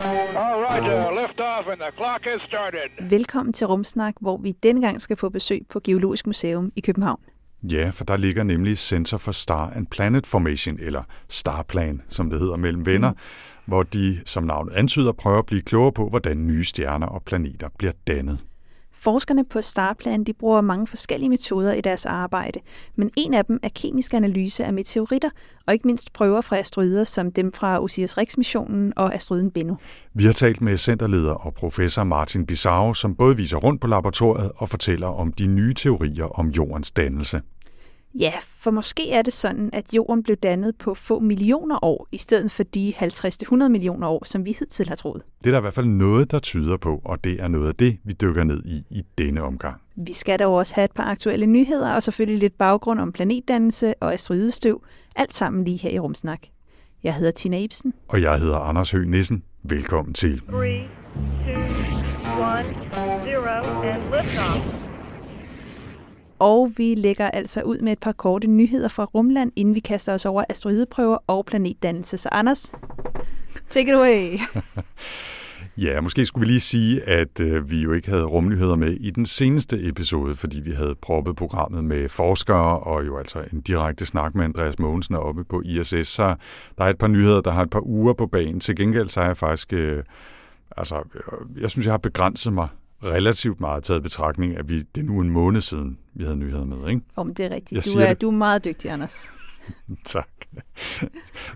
All right, uh, lift off and the clock has started. Velkommen til Rumsnak, hvor vi denne gang skal på besøg på Geologisk Museum i København. Ja, for der ligger nemlig Center for Star and Planet Formation, eller Starplan, som det hedder mellem venner, mm. hvor de, som navnet antyder, prøver at blive klogere på, hvordan nye stjerner og planeter bliver dannet. Forskerne på Starplan de bruger mange forskellige metoder i deres arbejde, men en af dem er kemisk analyse af meteoritter, og ikke mindst prøver fra asteroider som dem fra Osiris-Rex-missionen og asteroiden Bennu. Vi har talt med centerleder og professor Martin Bissau, som både viser rundt på laboratoriet og fortæller om de nye teorier om jordens dannelse. Ja, for måske er det sådan, at jorden blev dannet på få millioner år, i stedet for de 50-100 millioner år, som vi hidtil har troet. Det er der i hvert fald noget, der tyder på, og det er noget af det, vi dykker ned i i denne omgang. Vi skal dog også have et par aktuelle nyheder, og selvfølgelig lidt baggrund om planetdannelse og asteroidestøv. Alt sammen lige her i Rumsnak. Jeg hedder Tina Ibsen. Og jeg hedder Anders Høgh Nissen. Velkommen til. Three, two, one, zero, and liftoff. Og vi lægger altså ud med et par korte nyheder fra rumland, inden vi kaster os over asteroideprøver og planetdannelse. Så Anders, take it away. Ja, måske skulle vi lige sige, at øh, vi jo ikke havde rumnyheder med i den seneste episode, fordi vi havde proppet programmet med forskere og jo altså en direkte snak med Andreas Mogensen oppe på ISS. Så der er et par nyheder, der har et par uger på banen. Til gengæld så er jeg faktisk, øh, altså, øh, jeg synes, jeg har begrænset mig relativt meget taget betragtning, at vi, det er nu en måned siden, vi havde nyheder med, ikke? Om det er rigtigt. Jeg Du er, det. du er meget dygtig, Anders. Tak.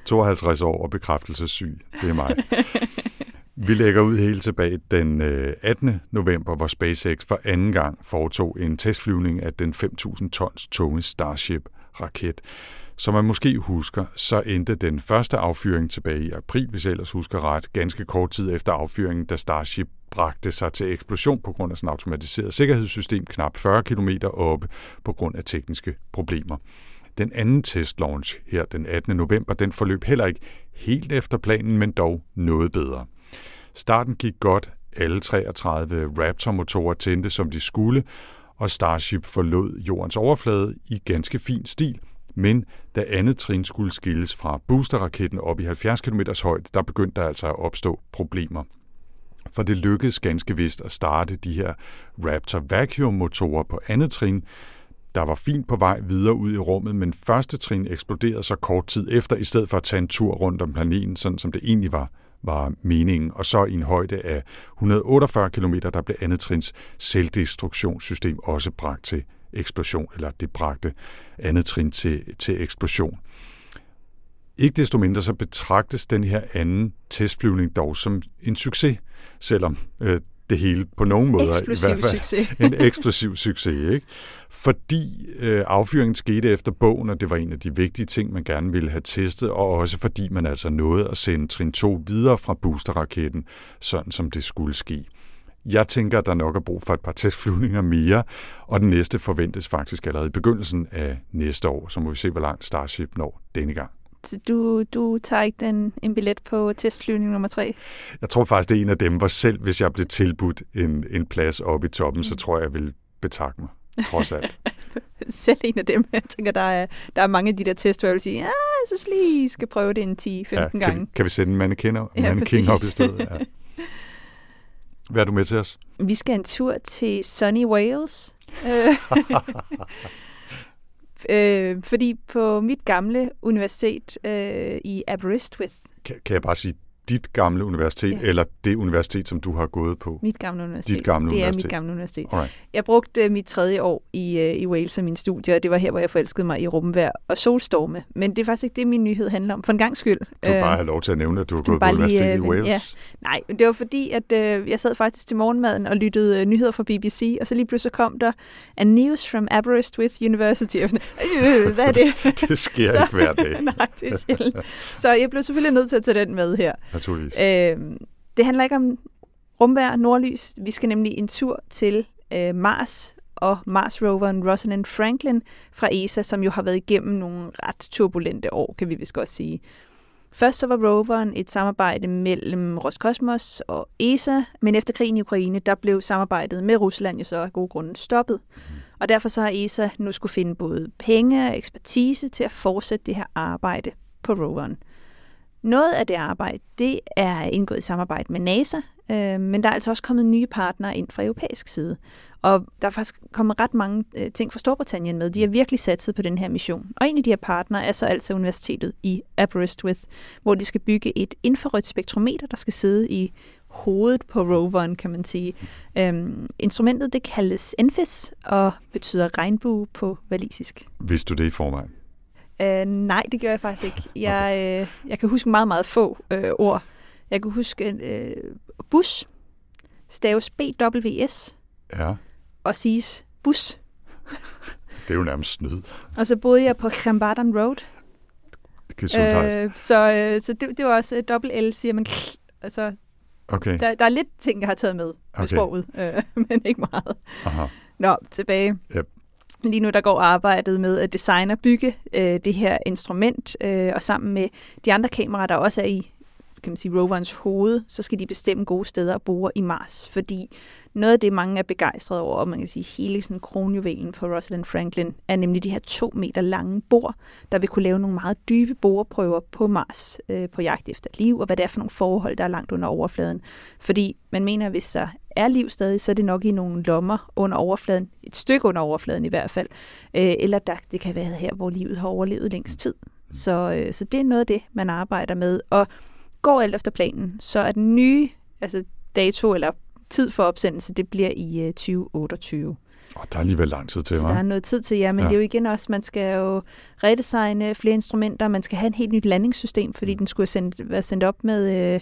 52 år og bekræftelsessyg, det er mig. Vi lægger ud helt tilbage den øh, 18. november, hvor SpaceX for anden gang foretog en testflyvning af den 5.000 tons tunge Starship-raket. Som man måske husker, så endte den første affyring tilbage i april, hvis jeg ellers husker ret, ganske kort tid efter affyringen, da Starship bragte sig til eksplosion på grund af sin automatiserede sikkerhedssystem knap 40 km oppe på grund af tekniske problemer. Den anden testlaunch her den 18. november, den forløb heller ikke helt efter planen, men dog noget bedre. Starten gik godt, alle 33 Raptor-motorer tændte som de skulle, og Starship forlod jordens overflade i ganske fin stil, men da andet trin skulle skilles fra boosterraketten op i 70 km højde, der begyndte der altså at opstå problemer. For det lykkedes ganske vist at starte de her Raptor Vacuum-motorer på andet trin, der var fint på vej videre ud i rummet, men første trin eksploderede så kort tid efter, i stedet for at tage en tur rundt om planeten, sådan som det egentlig var, var meningen. Og så i en højde af 148 km, der blev andet trins selvdestruktionssystem også bragt til eksplosion, eller det bragte andet trin til, til eksplosion. Ikke desto mindre så betragtes den her anden testflyvning dog som en succes, selvom øh, det hele på nogen måder Eksplosiv i hvert fald succes. en eksplosiv succes, ikke? Fordi øh, affyringen skete efter bogen, og det var en af de vigtige ting, man gerne ville have testet, og også fordi man altså nåede at sende trin 2 videre fra boosterraketten, sådan som det skulle ske. Jeg tænker, at der nok er brug for et par testflyvninger mere, og den næste forventes faktisk allerede i begyndelsen af næste år, så må vi se, hvor langt Starship når denne gang. Du, du tager ikke den, en billet på testflyvning nummer tre? Jeg tror faktisk, det er en af dem, hvor selv hvis jeg blev tilbudt en, en plads oppe i toppen, så tror jeg, jeg vil betakke mig, trods alt. Selv en af dem. Jeg tænker, der er, der er mange af de der test, hvor jeg vil sige, ja, jeg synes lige, I skal prøve det en 10-15 Ja, kan, gange. vi, kan vi sende en mannequin, Ja, mannequin op i stedet? Ja. Hvad er du med til os? Vi skal en tur til Sunny Wales. Øh, øh, fordi på mit gamle universitet øh, i Aberystwyth, Kan, kan jeg bare sige dit gamle universitet, Ja. eller det universitet, som du har gået på? mit gamle universitet. Dit gamle det er universitet. mit gamle universitet. Alright. Jeg brugte øh, mit tredje år i, øh, i Wales som min studie, og det var her, hvor jeg forelskede mig i rumvejr og solstorme. Men det er faktisk ikke det, min nyhed handler om, for en gang skyld. Du vil bare have lov til at nævne, at du har gået på bare lige, universitet i øh, Wales. ja. Nej, det var fordi, at øh, jeg sad faktisk til morgenmaden og lyttede øh, nyheder fra BBC, og så lige pludselig kom der A News from Aberystwyth University. Og sådan, øh, hvad er det? Det sker ikke hver dag, Nej, det er sjældent. Så jeg blev selvfølgelig nødt til at tage den med her naturligvis. Øh, det handler ikke om rumvær, nordlys. Vi skal nemlig en tur til øh, Mars og Mars-roveren Rosalind Franklin fra ESA, som jo har været igennem nogle ret turbulente år, kan vi vist godt sige. Først så var roveren et samarbejde mellem Roskosmos og ESA, men efter krigen i Ukraine, der blev samarbejdet med Rusland jo så af gode grunde stoppet. Og derfor så har ESA nu skulle finde både penge og ekspertise til at fortsætte det her arbejde på roveren. Noget af det arbejde, det er indgået i samarbejde med NASA, øh, men der er altså også kommet nye partnere ind fra europæisk side. Og der er faktisk kommet ret mange øh, ting fra Storbritannien med. De har virkelig satset på den her mission. Og en af de her partnere er så altså universitetet i Aberystwyth, hvor de skal bygge et infrarødt spektrometer, der skal sidde i hovedet på roveren, kan man sige. Øhm, instrumentet det kaldes ENFIS og betyder regnbue på walisisk. Vidste du det i forvejen? Øh, nej, det gør jeg faktisk ikke. Jeg, øh, jeg kan huske meget, meget få øh, ord. Jeg kan huske øh, bus, staves BWS, Ja, og siges bus. det er jo nærmest snyd. Og så boede jeg på Khambadan Road. Øh, så øh, så det, det var også øh, dobbelt L, siger man. Altså, Okay, der, der er lidt ting, jeg har taget med med Okay. sproget, øh, men ikke meget. aha. Nå, tilbage. Yep. Lige nu der går arbejdet med at designe og bygge øh, det her instrument, øh, og sammen med de andre kameraer, der også er i kan man sige, roverens hoved, så skal de bestemme gode steder at bore i Mars. Fordi noget af det, mange er begejstrede over, og man kan sige hele sådan kronjuvelen på Rosalind Franklin, er nemlig de her to meter lange bor, der vil kunne lave nogle meget dybe boreprøver på Mars øh, på jagt efter liv, og hvad det er for nogle forhold, der er langt under overfladen. Fordi man mener, at hvis der er liv stadig, så er det nok i nogle lommer under overfladen, et stykke under overfladen i hvert fald, øh, eller der, det kan være her, hvor livet har overlevet længst tid. Så, øh, så det er noget af det, man arbejder med. Og går alt efter planen, så er den nye altså dato eller tid for opsendelse, det bliver i øh, 2028. Oh, der er alligevel lang tid til, Så der er hva'? noget tid til jer, men Ja. ja. det er jo igen også, man skal jo redesigne flere instrumenter, man skal have en helt nyt landingssystem, Mm. fordi den skulle sendt, være sendt op med øh,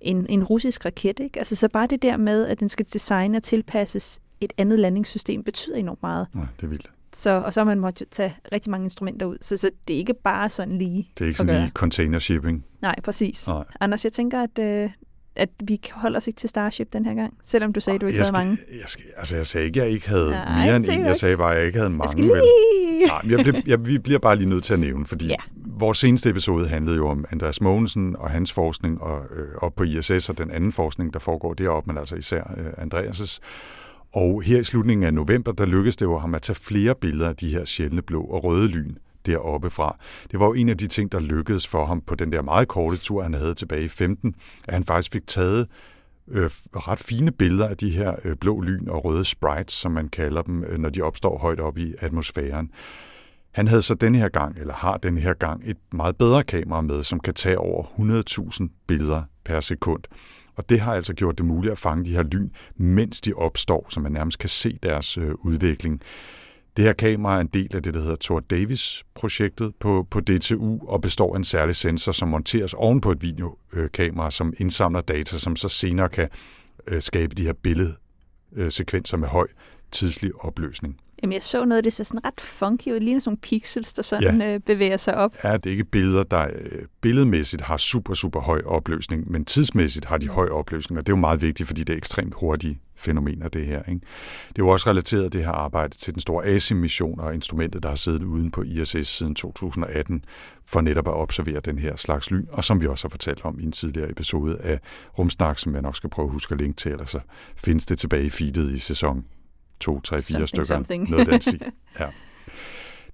en, en russisk raket. Ikke? Altså, så bare det der med, at den skal designe og tilpasses et andet landingssystem, betyder enormt meget. Nej, det er vildt. Så, og så har man måttet tage rigtig mange instrumenter ud. Så, så det er ikke bare sådan lige Det er ikke sådan gøre. lige container shipping. Nej, præcis. Nej. Anders, jeg tænker, at, øh, at vi holder os ikke til Starship den her gang, selvom du sagde, at du ikke jeg havde mange. Jeg, skal, altså, jeg sagde ikke, at jeg ikke havde Nej, mere end en. Jeg sagde bare, at jeg ikke havde Jeg mange. skal vel? lige... Nej, jeg bliver, jeg, vi bliver bare lige nødt til at nævne, fordi. Ja. vores seneste episode handlede jo om Andreas Mogensen og hans forskning, og øh, op på ISS og den anden forskning, der foregår deroppe, men altså især øh, Andreas' Og her i slutningen af november, der lykkedes det jo ham at tage flere billeder af de her sjældne blå og røde lyn deroppe fra. Det var jo en af de ting, der lykkedes for ham på den der meget korte tur, han havde tilbage i 15, at han faktisk fik taget øh, ret fine billeder af de her øh, blå lyn og røde sprites, som man kalder dem, øh, når de opstår højt op i atmosfæren. Han havde så den her gang, eller har den her gang, et meget bedre kamera med, som kan tage over 100.000 billeder per sekund. Og det har altså gjort det muligt at fange de her lyn, mens de opstår, så man nærmest kan se deres øh, udvikling. Det her kamera er en del af det, der hedder Thor Davis-projektet på, på DTU, og består af en særlig sensor, som monteres oven på et videokamera, som indsamler data, som så senere kan øh, skabe de her billedsekvenser øh, med høj tidslig opløsning. Jamen, jeg så noget, det ser sådan ret funky ud. Det ligner sådan nogle pixels, der sådan ja. øh, bevæger sig op. er det ikke billeder, der øh, billedmæssigt har super, super høj opløsning, men tidsmæssigt har de høj opløsning, og det er jo meget vigtigt, fordi det er ekstremt hurtige fænomener, det her. Ikke? Det er jo også relateret, det her arbejde, til den store ASIM-mission og instrumentet, der har siddet uden på ISS siden 2018, for netop at observere den her slags lyn, og som vi også har fortalt om i en tidligere episode af Rumsnak, som jeg nok skal prøve at huske at linke til, ellers så findes det tilbage i feedet i sæson 2, 3, 4 Something, stykker. something. Noget den stil. Ja.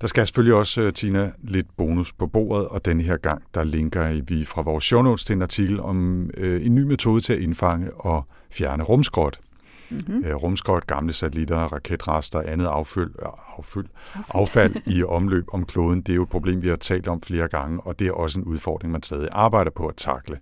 Der skal selvfølgelig også, øh, Tina, lidt bonus på bordet, og den her gang, der linker vi fra vores show notes til en artikel om øh, en ny metode til at indfange og fjerne rumskrot. Mm-hmm. Øh, rumskrot, gamle satellitter, raketrester og andet affyld, øh, affyld, affald i omløb om kloden, det er jo et problem, vi har talt om flere gange, og det er også en udfordring, man stadig arbejder på at takle.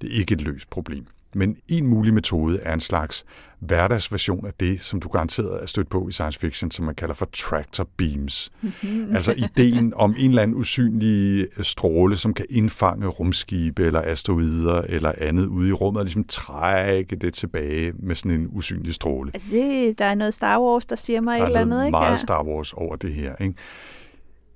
Det er ikke et løst problem. Men en mulig metode er en slags hverdagsversion af det, som du garanteret er stødt på i science fiction, som man kalder for tractor beams. Mm-hmm. Altså ideen om en eller anden usynlig stråle, som kan indfange rumskibe eller asteroider eller andet ude i rummet, og ligesom trække det tilbage med sådan en usynlig stråle. Altså, det, der er noget Star Wars, der siger mig Der et eller er andet, ikke? meget Ja. Star Wars over det her. Ikke?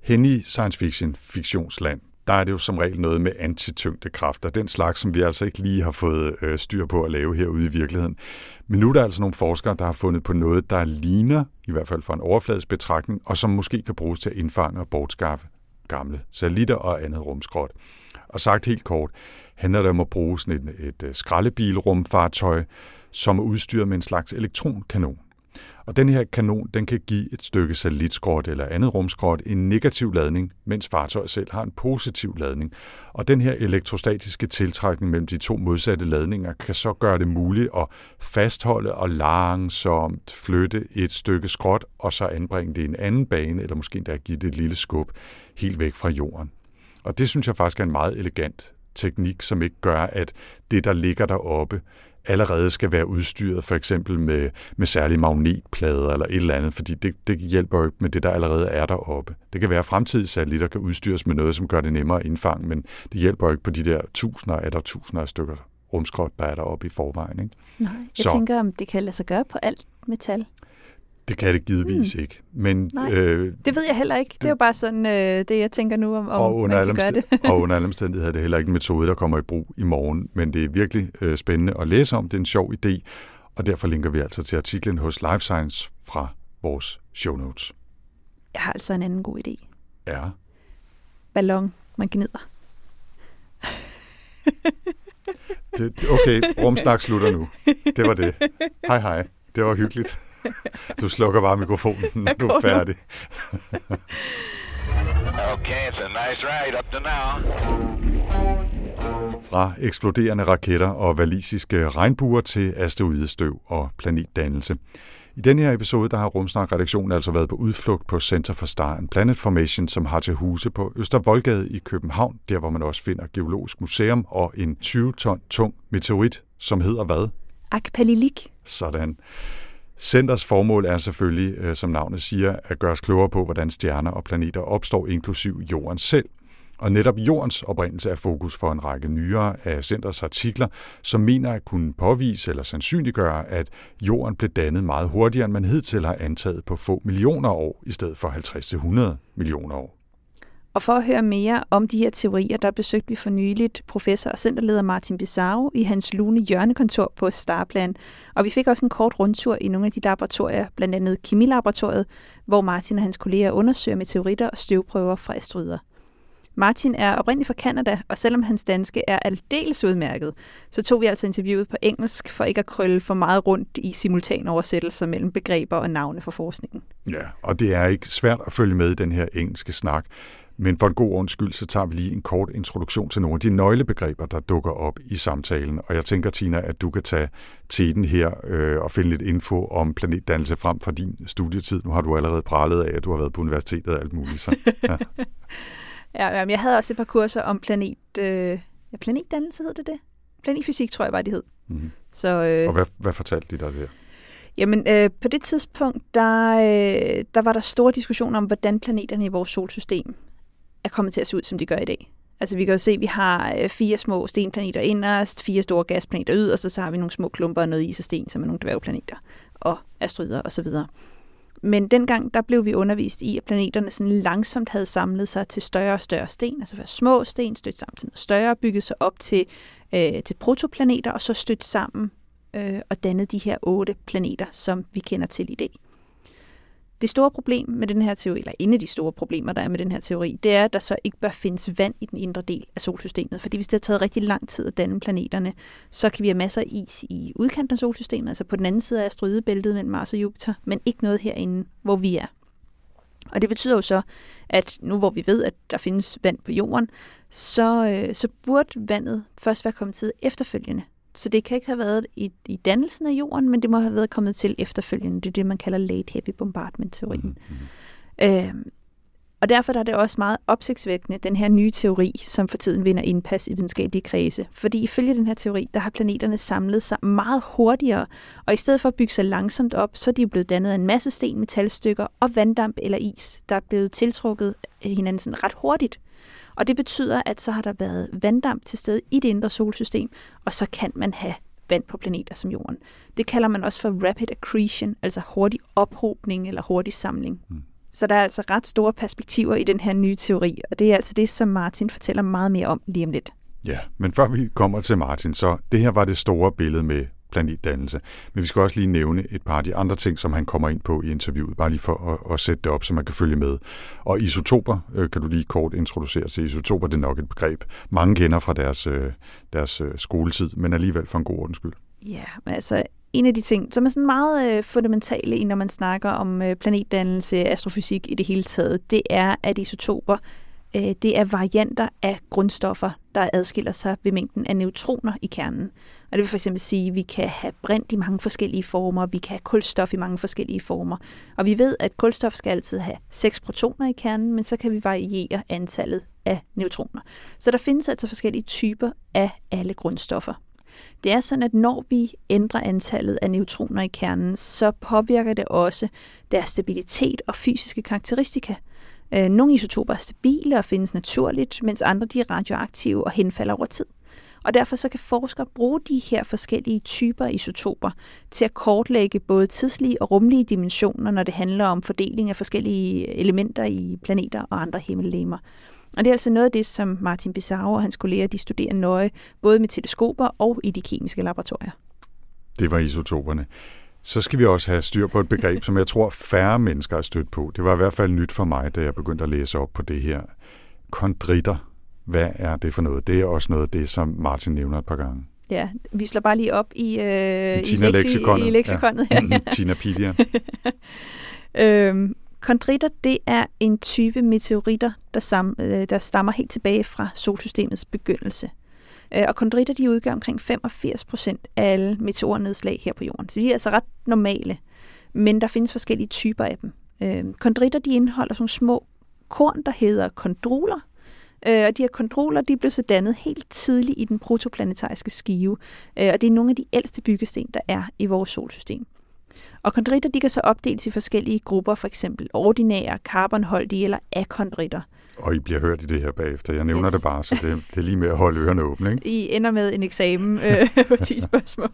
Hen i science fiction, fiktionsland, der er det jo som regel noget med antityngdekræfter, den slags, som vi altså ikke lige har fået øh, styr på at lave herude i virkeligheden. Men nu er der altså nogle forskere, der har fundet på noget, der ligner, i hvert fald for en overfladisk betragtning, og som måske kan bruges til at indfange og bortskaffe gamle satellitter og andet rumskrot. Og sagt helt kort, handler det om at bruge sådan et, et øh, skraldebilrumfartøj, som er udstyret med en slags elektronkanon. Og den her kanon, den kan give et stykke satellitskrot eller andet rumskrot en negativ ladning, mens fartøjet selv har en positiv ladning. Og den her elektrostatiske tiltrækning mellem de to modsatte ladninger kan så gøre det muligt at fastholde og langsomt flytte et stykke skrot, og så anbringe det i en anden bane, eller måske endda give det et lille skub helt væk fra jorden. Og det synes jeg faktisk er en meget elegant teknik, som ikke gør, at det, der ligger deroppe, allerede skal være udstyret for eksempel med, med særlige magnetplader eller et eller andet, fordi det, det hjælper jo ikke med det, der allerede er deroppe. Det kan være, at fremtidige satellitter kan udstyres med noget, som gør det nemmere at indfange, men det hjælper jo ikke på de der tusinder af der tusinder af stykker rumskrot, der er deroppe i forvejen. Ikke? Nej, jeg Så. tænker, om det kan lade sig gøre på alt metal. Det kan det givetvis hmm. ikke. Men, Nej, øh, det ved jeg heller ikke. Det er jo bare sådan, øh, det jeg tænker nu om, om og under man kan gøre det. og under alle omstændigheder er det heller ikke en metode, der kommer i brug i morgen. Men det er virkelig øh, spændende at læse om. Det er en sjov idé. Og derfor linker vi altså til artiklen hos Life Science fra vores show notes. Jeg har altså en anden god idé. Ja. Ballon, man gnider. det, okay, rumsnak slutter nu. Det var det. Hej hej. Det var hyggeligt. Du slukker bare mikrofonen, når du er færdig. okay, it's a nice ride up to now. Fra eksploderende raketter og valisiske regnbuer til asteroidestøv og planetdannelse. I denne her episode der har Rumsnak-redaktionen altså været på udflugt på Center for Star and Planet Formation, som har til huse på Østervoldgade i København, der hvor man også finder Geologisk Museum og en 20 ton tung meteorit, som hedder hvad? Akpalilik. Sådan. Centers formål er selvfølgelig, øh, som navnet siger, at gøre os klogere på, hvordan stjerner og planeter opstår, inklusiv jorden selv. Og netop jordens oprindelse er fokus for en række nyere af Centers artikler, som mener at kunne påvise eller sandsynliggøre, at jorden blev dannet meget hurtigere, end man hidtil har antaget på få millioner år, i stedet for 50-100 millioner år. Og for at høre mere om de her teorier, der besøgte vi for nyligt professor og centerleder Martin Bizarro i hans lune hjørnekontor på Starplan. Og vi fik også en kort rundtur i nogle af de laboratorier, blandt andet Kemilaboratoriet, hvor Martin og hans kolleger undersøger meteoritter og støvprøver fra asteroider. Martin er oprindeligt fra Kanada, og selvom hans danske er aldeles udmærket, så tog vi altså interviewet på engelsk for ikke at krølle for meget rundt i simultan oversættelser mellem begreber og navne for forskningen. Ja, og det er ikke svært at følge med i den her engelske snak. Men for en god ordens skyld, så tager vi lige en kort introduktion til nogle af de nøglebegreber, der dukker op i samtalen. Og jeg tænker, Tina, at du kan tage teten her øh, og finde lidt info om planetdannelse frem fra din studietid. Nu har du allerede pralet af, at du har været på universitetet og alt muligt. Så, ja. ja, jeg havde også et par kurser om planet... Øh, ja, planetdannelse hed det det? Planetfysik, tror jeg bare, det hed. Mm-hmm. Så, øh, og hvad, hvad fortalte de dig der? Jamen, øh, på det tidspunkt, der, øh, der var der store diskussioner om, hvordan planeterne i vores solsystem er kommet til at se ud, som de gør i dag. Altså vi kan jo se, at vi har øh, fire små stenplaneter inderst, fire store gasplaneter yderst, og så har vi nogle små klumper af noget is og sten, som er nogle dværgplaneter og asteroider osv. Men dengang, der blev vi undervist i, at planeterne sådan langsomt havde samlet sig til større og større sten, altså være små sten, stødt sammen til noget større, bygget sig op til, øh, til protoplaneter, og så stødt sammen øh, og dannet de her otte planeter, som vi kender til i dag. Det store problem med den her teori, eller en af de store problemer, der er med den her teori, det er, at der så ikke bør findes vand i den indre del af solsystemet. Fordi hvis det har taget rigtig lang tid at danne planeterne, så kan vi have masser af is i udkanten af solsystemet, altså på den anden side af asteroidebæltet mellem Mars og Jupiter, men ikke noget herinde, hvor vi er. Og det betyder jo så, at nu hvor vi ved, at der findes vand på jorden, så, øh, så burde vandet først være kommet til efterfølgende. Så det kan ikke have været i, i dannelsen af jorden, men det må have været kommet til efterfølgende. Det er det, man kalder late heavy bombardment-teorien. Mm-hmm. Øhm, og derfor er det også meget opsigtsvækkende, den her nye teori, som for tiden vinder indpas i videnskabelige kredse. Fordi ifølge den her teori, der har planeterne samlet sig meget hurtigere, og i stedet for at bygge sig langsomt op, så er de blevet dannet af en masse sten, metalstykker og vanddamp eller is, der er blevet tiltrukket hinanden sådan ret hurtigt. Og det betyder, at så har der været vanddamp til stede i det indre solsystem, og så kan man have vand på planeter som Jorden. Det kalder man også for rapid accretion, altså hurtig ophobning eller hurtig samling. Mm. Så der er altså ret store perspektiver i den her nye teori, og det er altså det, som Martin fortæller meget mere om lige om lidt. Ja, men før vi kommer til Martin, så det her var det store billede med planetdannelse. Men vi skal også lige nævne et par af de andre ting, som han kommer ind på i interviewet, bare lige for at, at sætte det op, så man kan følge med. Og isotoper, øh, kan du lige kort introducere til. Isotoper, det er nok et begreb, mange kender fra deres, øh, deres øh, skoletid, men alligevel for en god ordens skyld. Ja, men altså en af de ting, som er sådan meget øh, fundamentale, når man snakker om øh, planetdannelse, astrofysik i det hele taget, det er, at isotoper Øh, det er varianter af grundstoffer, der adskiller sig ved mængden af neutroner i kernen. Og det vil for eksempel sige, at vi kan have brint i mange forskellige former, vi kan have kulstof i mange forskellige former. Og vi ved, at kulstof skal altid have seks protoner i kernen, men så kan vi variere antallet af neutroner. Så der findes altså forskellige typer af alle grundstoffer. Det er sådan, at når vi ændrer antallet af neutroner i kernen, så påvirker det også deres stabilitet og fysiske karakteristika. Øh, nogle isotoper er stabile og findes naturligt, mens andre de er radioaktive og henfalder over tid. Og derfor så kan forskere bruge de her forskellige typer isotoper til at kortlægge både tidslige og rumlige dimensioner, når det handler om fordeling af forskellige elementer i planeter og andre himmellegemer. Og det er altså noget af det, som Martin Bissau og hans kolleger de studerer nøje, både med teleskoper og i de kemiske laboratorier. Det var isotoperne. Så skal vi også have styr på et begreb, som jeg tror færre mennesker har stødt på. Det var i hvert fald nyt for mig, da jeg begyndte at læse op på det her. Kondritter. Hvad er det for noget? Det er også noget af det, som Martin nævner et par gange. Ja, vi slår bare lige op i, øh, I, Tina i, leksikonet. i leksikonet. Ja. Ja. Tinapedia. øhm, kondritter, det er en type meteoritter, der, sam, øh, der stammer helt tilbage fra solsystemets begyndelse. Øh, og kondritter, de udgør omkring 85 procent af alle meteornedslag her på jorden. Så de er altså ret normale, men der findes forskellige typer af dem. Øh, kondritter, de indeholder sådan små korn, der hedder kondroler, øh, og de her kondroler, de blev så dannet helt tidligt i den protoplanetariske skive, og det er nogle af de ældste byggesten, der er i vores solsystem. Og kondritter, de kan så opdeles i forskellige grupper, for eksempel ordinære, carbonholdige eller akondritter. Og I bliver hørt i det her bagefter. Jeg nævner Yes. det bare, så det, det er lige med at holde ørerne åbne. Ikke? I ender med en eksamen øh, på 10 spørgsmål.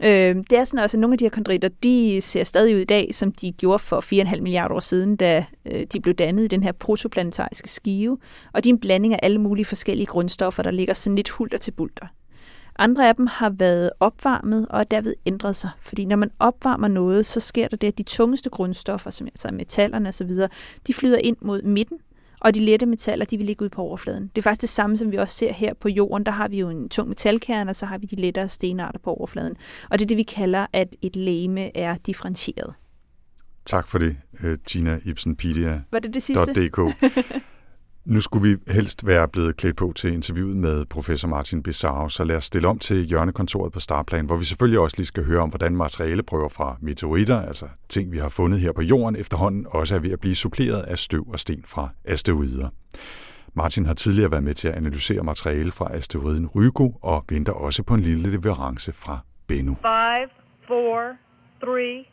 Øh, det er sådan også, at nogle af de her kondritter, de ser stadig ud i dag, som de gjorde for 4,5 milliarder år siden, da øh, de blev dannet i den her protoplanetariske skive. Og de er en blanding af alle mulige forskellige grundstoffer, der ligger sådan lidt hulter til bulter. Andre af dem har været opvarmet og er derved ændret sig. Fordi når man opvarmer noget, så sker der det, at de tungeste grundstoffer, som altså metallerne osv., de flyder ind mod midten, og de lette metaller, de vil ligge ud på overfladen. Det er faktisk det samme, som vi også ser her på jorden. Der har vi jo en tung metalkerne, og så har vi de lettere stenarter på overfladen. Og det er det, vi kalder, at et legeme er differentieret. Tak for det, øh, Tina Ibsen-Pedia. Var det det sidste? Nu skulle vi helst være blevet klædt på til interviewet med professor Martin Bissau, så lad os stille om til hjørnekontoret på Starplan, hvor vi selvfølgelig også lige skal høre om, hvordan materialeprøver fra meteoritter, altså ting, vi har fundet her på jorden, efterhånden også er ved at blive suppleret af støv og sten fra asteroider. Martin har tidligere været med til at analysere materiale fra asteroiden Rygo og venter også på en lille leverance fra Bennu. Five, four, three,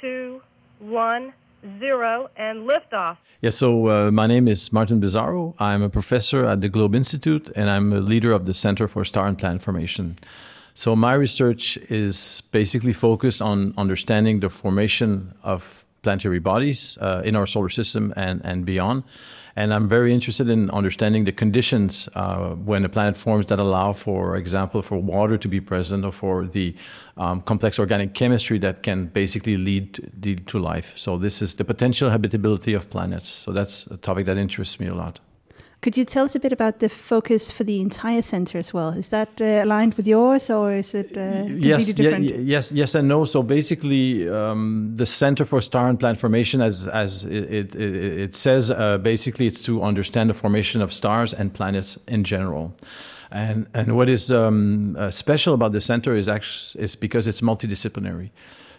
two, one, zero, and liftoff. Yeah, so uh, my name is Martin Bizzarro. I'm a professor at the Globe Institute and I'm a leader of the Center for Star and Planet Formation. So my research is basically focused on understanding the formation of planetary bodies uh, in our solar system and, and beyond. And I'm very interested in understanding the conditions uh, when a planet forms that allow, for example, for water to be present or for the um, complex organic chemistry that can basically lead, lead to life. So this is the potential habitability of planets. So that's a topic that interests me a lot. Could you tell us a bit about the focus for the entire center as well? Is that uh, aligned with yours, or is it uh, completely yes, different? ye- yes, yes, and no. So basically, um, the Center for Star and Planet Formation, as as it it, it, it says, uh, basically it's to understand the formation of stars and planets in general. And and what is um, uh, special about the center is actually is because it's multidisciplinary.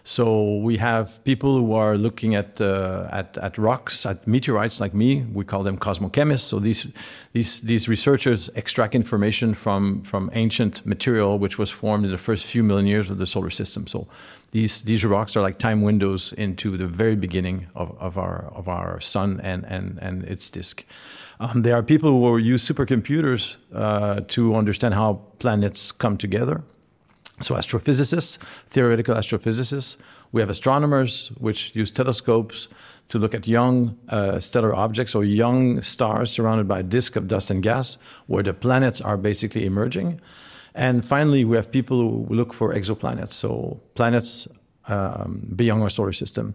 So we have people who are looking at uh, at at rocks, at meteorites, like me. We call them cosmochemists. So these these these researchers extract information from from ancient material which was formed in the first few million years of the solar system. So these these rocks are like time windows into the very beginning of, of our of our sun and and and its disk. Um, there are people who will use supercomputers uh, to understand how planets come together. So astrophysicists, theoretical astrophysicists. We have astronomers, which use telescopes to look at young uh, stellar objects or young stars surrounded by a disk of dust and gas, where the planets are basically emerging. And finally, we have people who look for exoplanets, so planets um, beyond our solar system.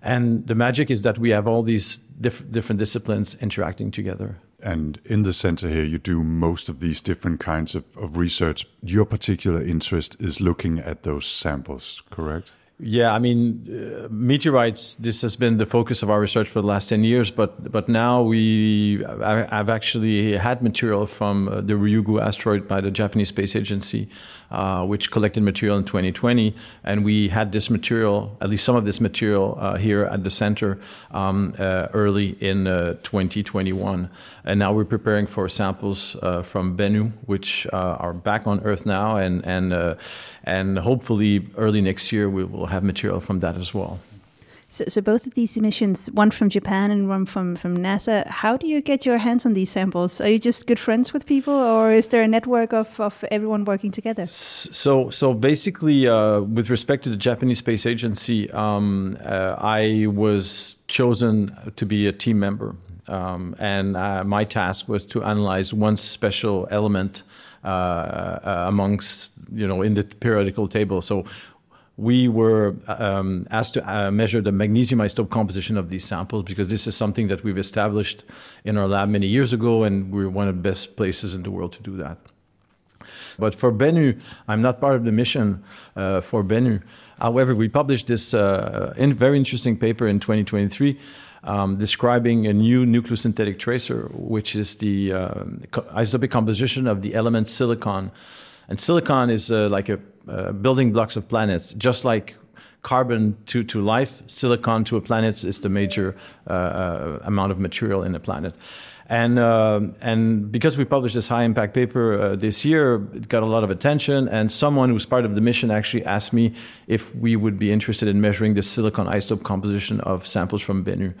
And the magic is that we have all these diff- different disciplines interacting together. And in the center here, you do most of these different kinds of, of research. Your particular interest is looking at those samples, correct? Yeah, I mean, uh, meteorites. This has been the focus of our research for the last ten years, but but now we I've actually had material from uh, the Ryugu asteroid by the Japanese Space Agency, uh, which collected material in 2020, and we had this material, at least some of this material, uh, here at the center um, uh, early in 2021, and now we're preparing for samples from Bennu, which are back on Earth now, and and and hopefully early next year we will have material from that as well. So, so, both of these emissions, one from Japan and one from, from NASA, how do you get your hands on these samples? Are you just good friends with people, or is there a network of, of everyone working together? So, so basically, uh, with respect to the Japanese Space Agency, um, uh, I was chosen to be a team member, um, and uh, my task was to analyze one special element uh, uh, amongst you know in the periodical table. So we were um, asked to uh, measure the magnesium isotope composition of these samples because this is something that we've established in our lab many years ago, and we're one of the best places in the world to do that. But for Bennu, I'm not part of the mission uh, for Bennu. However, we published this uh, in very interesting paper in 2023 um, describing a new nucleosynthetic tracer, which is the uh, isotopic composition of the element silicon. And silicon is uh, like a uh, building blocks of planets, just like carbon to, to life, silicon to a planet is the major uh, uh, amount of material in a planet. And, uh, and because we published this high impact paper uh, this year, it got a lot of attention. And someone who's part of the mission actually asked me if we would be interested in measuring the silicon isotope composition of samples from Bennu.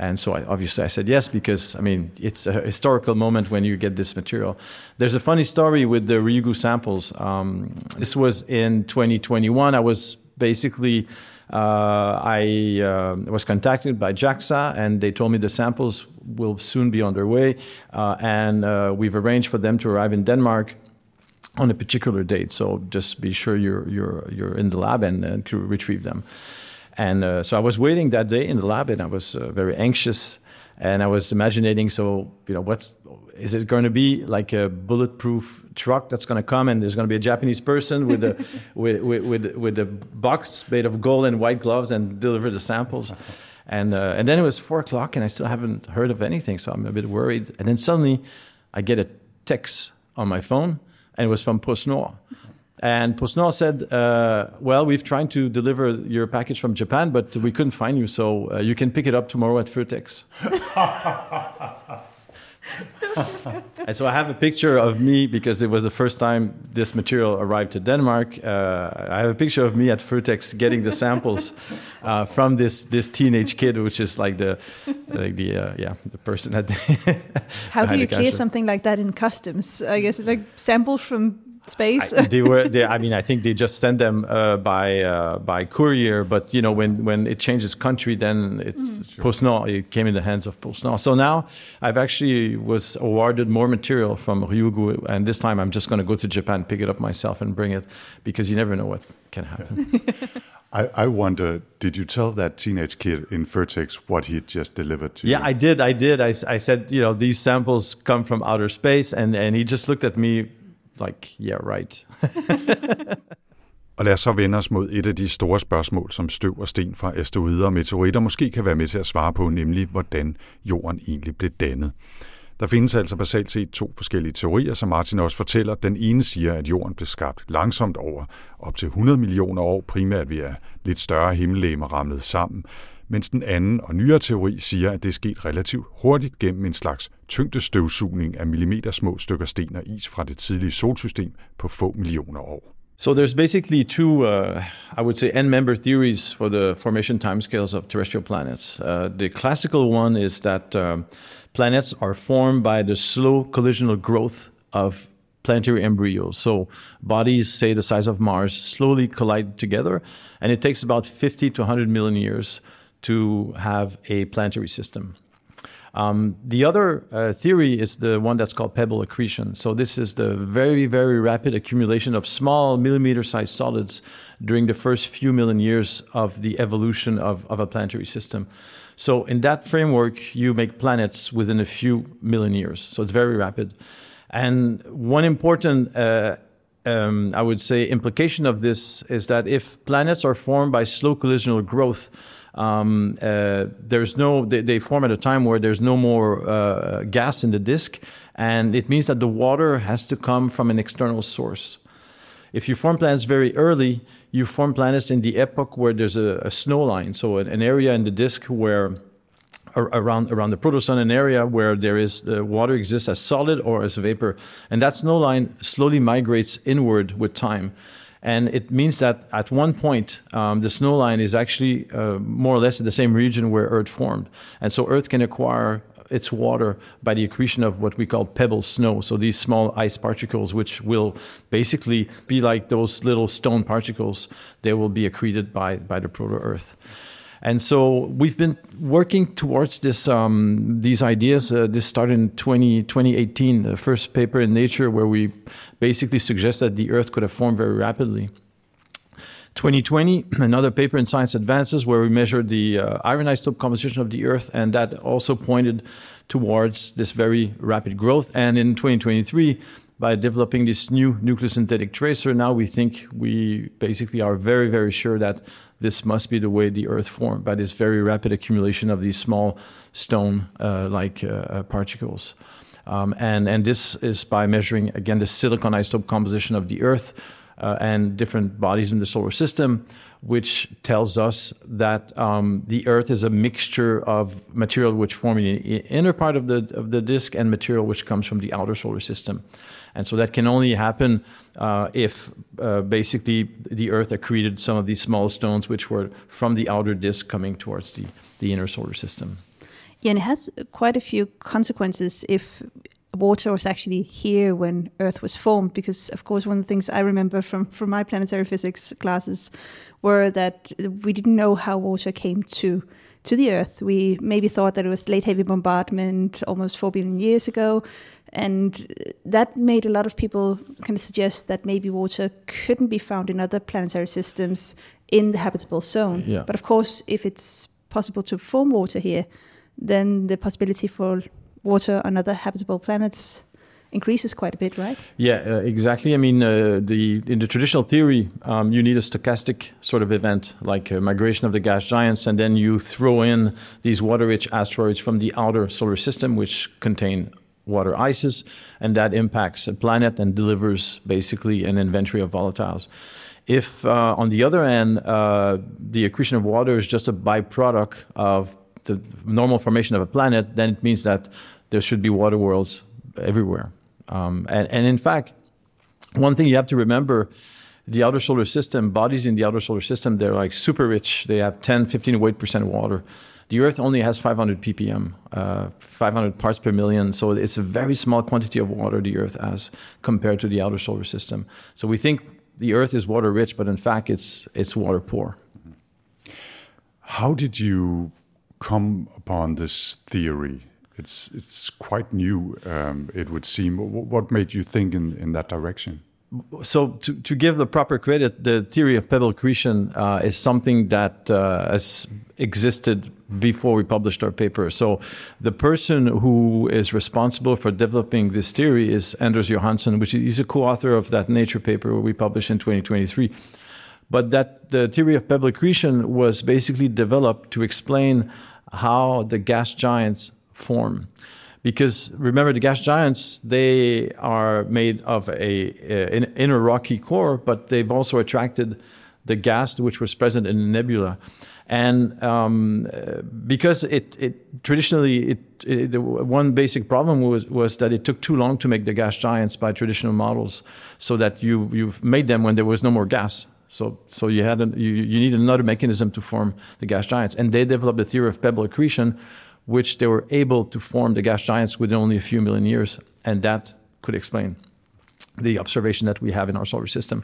And so I, obviously I said yes because I mean it's a historical moment when you get this material. There's a funny story with the Ryugu samples. Um, this was in 2021. I was basically uh, I uh, was contacted by JAXA and they told me the samples will soon be on their way, uh, and uh, we've arranged for them to arrive in Denmark on a particular date. So just be sure you're you're you're in the lab and, and to retrieve them. And uh, so I was waiting that day in the lab, and I was uh, very anxious. And I was imagining, so you know, what's is it going to be like a bulletproof truck that's going to come, and there's going to be a Japanese person with a with, with, with with a box made of gold and white gloves and deliver the samples. And uh, and then it was four o'clock, and I still haven't heard of anything, so I'm a bit worried. And then suddenly, I get a text on my phone, and it was from PostNord. And PostNord said, uh, "Well, we've tried to deliver your package from Japan, but we couldn't find you, so uh, you can pick it up tomorrow at Furtex." and so I have a picture of me because it was the first time this material arrived to Denmark. Uh, I have a picture of me at Furtex getting the samples uh, from this this teenage kid, which is like the like the uh, yeah the person at. How do you clear something like that in customs? I guess like samples from space. I, they were. They, I mean, I think they just send them uh, by uh, by courier. But you know, when when it changes country, then it's mm. sure. PostNord. It came in the hands of PostNord. So now I've actually was awarded more material from Ryugu, and this time I'm just going to go to Japan, pick it up myself, and bring it because you never know what can happen. I, I, wonder, did you tell that teenage kid in Vertex what he had just delivered to yeah, you? Yeah, I did. I did. I, I said, you know, these samples come from outer space, and, and he just looked at me like, yeah, right. og lad os så vende os mod et af de store spørgsmål, som støv og sten fra asteroider og meteoritter måske kan være med til at svare på, nemlig hvordan jorden egentlig blev dannet. Der findes altså basalt set to forskellige teorier, som Martin også fortæller. Den ene siger, at jorden blev skabt langsomt over op til 100 millioner år, primært ved at lidt større himmellegemer ramlet sammen mens den anden og nyere teori siger, at det er sket relativt hurtigt gennem en slags tyngdestøvsugning af stykker sten og is fra det tidlige solsystem på få millioner år. So there's basically two, uh, I would say, n-member theories for the formation timescales of terrestrial planets. Uh, the classical one is that uh, planets are formed by the slow collisional growth of planetary embryos. So bodies, say the size of Mars, slowly collide together, and it takes about 50 to 100 million years to have a planetary system. Um, the other uh, theory is the one that's called pebble accretion. So this is the very, very rapid accumulation of small millimeter-sized solids during the first few million years of the evolution of, of a planetary system. So in that framework, you make planets within a few million years. So it's very rapid. And one important, uh, um, I would say, implication of this is that if planets are formed by slow collisional growth, um, uh, there's no they, they, form at a time where there's no more uh, gas in the disk, and it means that the water has to come from an external source. If you form planets very early, you form planets in the epoch where there's a, a snow line, so an area in the disk where around around the protosun, an area where there is the water exists as solid or as vapor, and that snow line slowly migrates inward with time. And it means that at one point, um, the snow line is actually uh, more or less in the same region where Earth formed. And so Earth can acquire its water by the accretion of what we call pebble snow. So these small ice particles, which will basically be like those little stone particles, they will be accreted by, by the proto Earth. And so we've been working towards this, um, these ideas. Uh, this started in 20, 2018, the first paper in Nature, where we basically suggest that the Earth could have formed very rapidly. 2020, another paper in Science Advances where we measured the uh, iron isotope composition of the Earth, and that also pointed towards this very rapid growth. And in 2023, by developing this new nucleosynthetic tracer, now we think we basically are very, very sure that this must be the way the Earth formed by this very rapid accumulation of these small stone-like uh, uh, particles. Um, and, and this is by measuring, again, the silicon isotope composition of the Earth uh, and different bodies in the solar system, which tells us that um, the Earth is a mixture of material which form in the inner part of the, of the disk and material which comes from the outer solar system. And so that can only happen uh, if uh, basically the Earth accreted some of these small stones which were from the outer disk coming towards the, the inner solar system. Yeah, and it has quite a few consequences if water was actually here when Earth was formed. Because, of course, one of the things I remember from, from my planetary physics classes were that we didn't know how water came to to the Earth. We maybe thought that it was late heavy bombardment almost four billion years ago, and that made a lot of people kind of suggest that maybe water couldn't be found in other planetary systems in the habitable zone. Yeah. But of course, if it's possible to form water here, then the possibility for water on other habitable planets increases quite a bit, right? Yeah, uh, exactly. I mean, uh, the in the traditional theory, um, you need a stochastic sort of event, like a migration of the gas giants, and then you throw in these water-rich asteroids from the outer solar system, which contain water ices, and that impacts a planet and delivers basically an inventory of volatiles. If, uh, on the other end, uh, the accretion of water is just a byproduct of the normal formation of a planet, then it means that there should be water worlds everywhere. Um, and, and in fact, one thing you have to remember the outer solar system, bodies in the outer solar system, they're like super rich. They have 10, 15 weight percent water. The Earth only has 500 ppm, uh, 500 parts per million. So it's a very small quantity of water the Earth has compared to the outer solar system. So we think the Earth is water rich, but in fact, it's it's water poor. How did you come upon this theory? It's it's quite new. Um, it would seem. What made you think in in that direction? so to, to give the proper credit, the theory of pebble accretion uh, is something that uh, has existed before we published our paper. So the person who is responsible for developing this theory is Anders Johansen, which is a co-author of that Nature paper we published in 2023. But that the theory of pebble accretion was basically developed to explain how the gas giants form. Because remember the gas giants they are made of a, a, an inner rocky core but they've also attracted the gas which was present in the nebula. And um, because it, it traditionally it, it, the one basic problem was was that it took too long to make the gas giants by traditional models so that you you made them when there was no more gas so so you had a, you, you need another mechanism to form the gas giants and they developed the theory of pebble accretion which they were able to form the gas giants within only a few million years, and that could explain. the observation that we have in our solar system.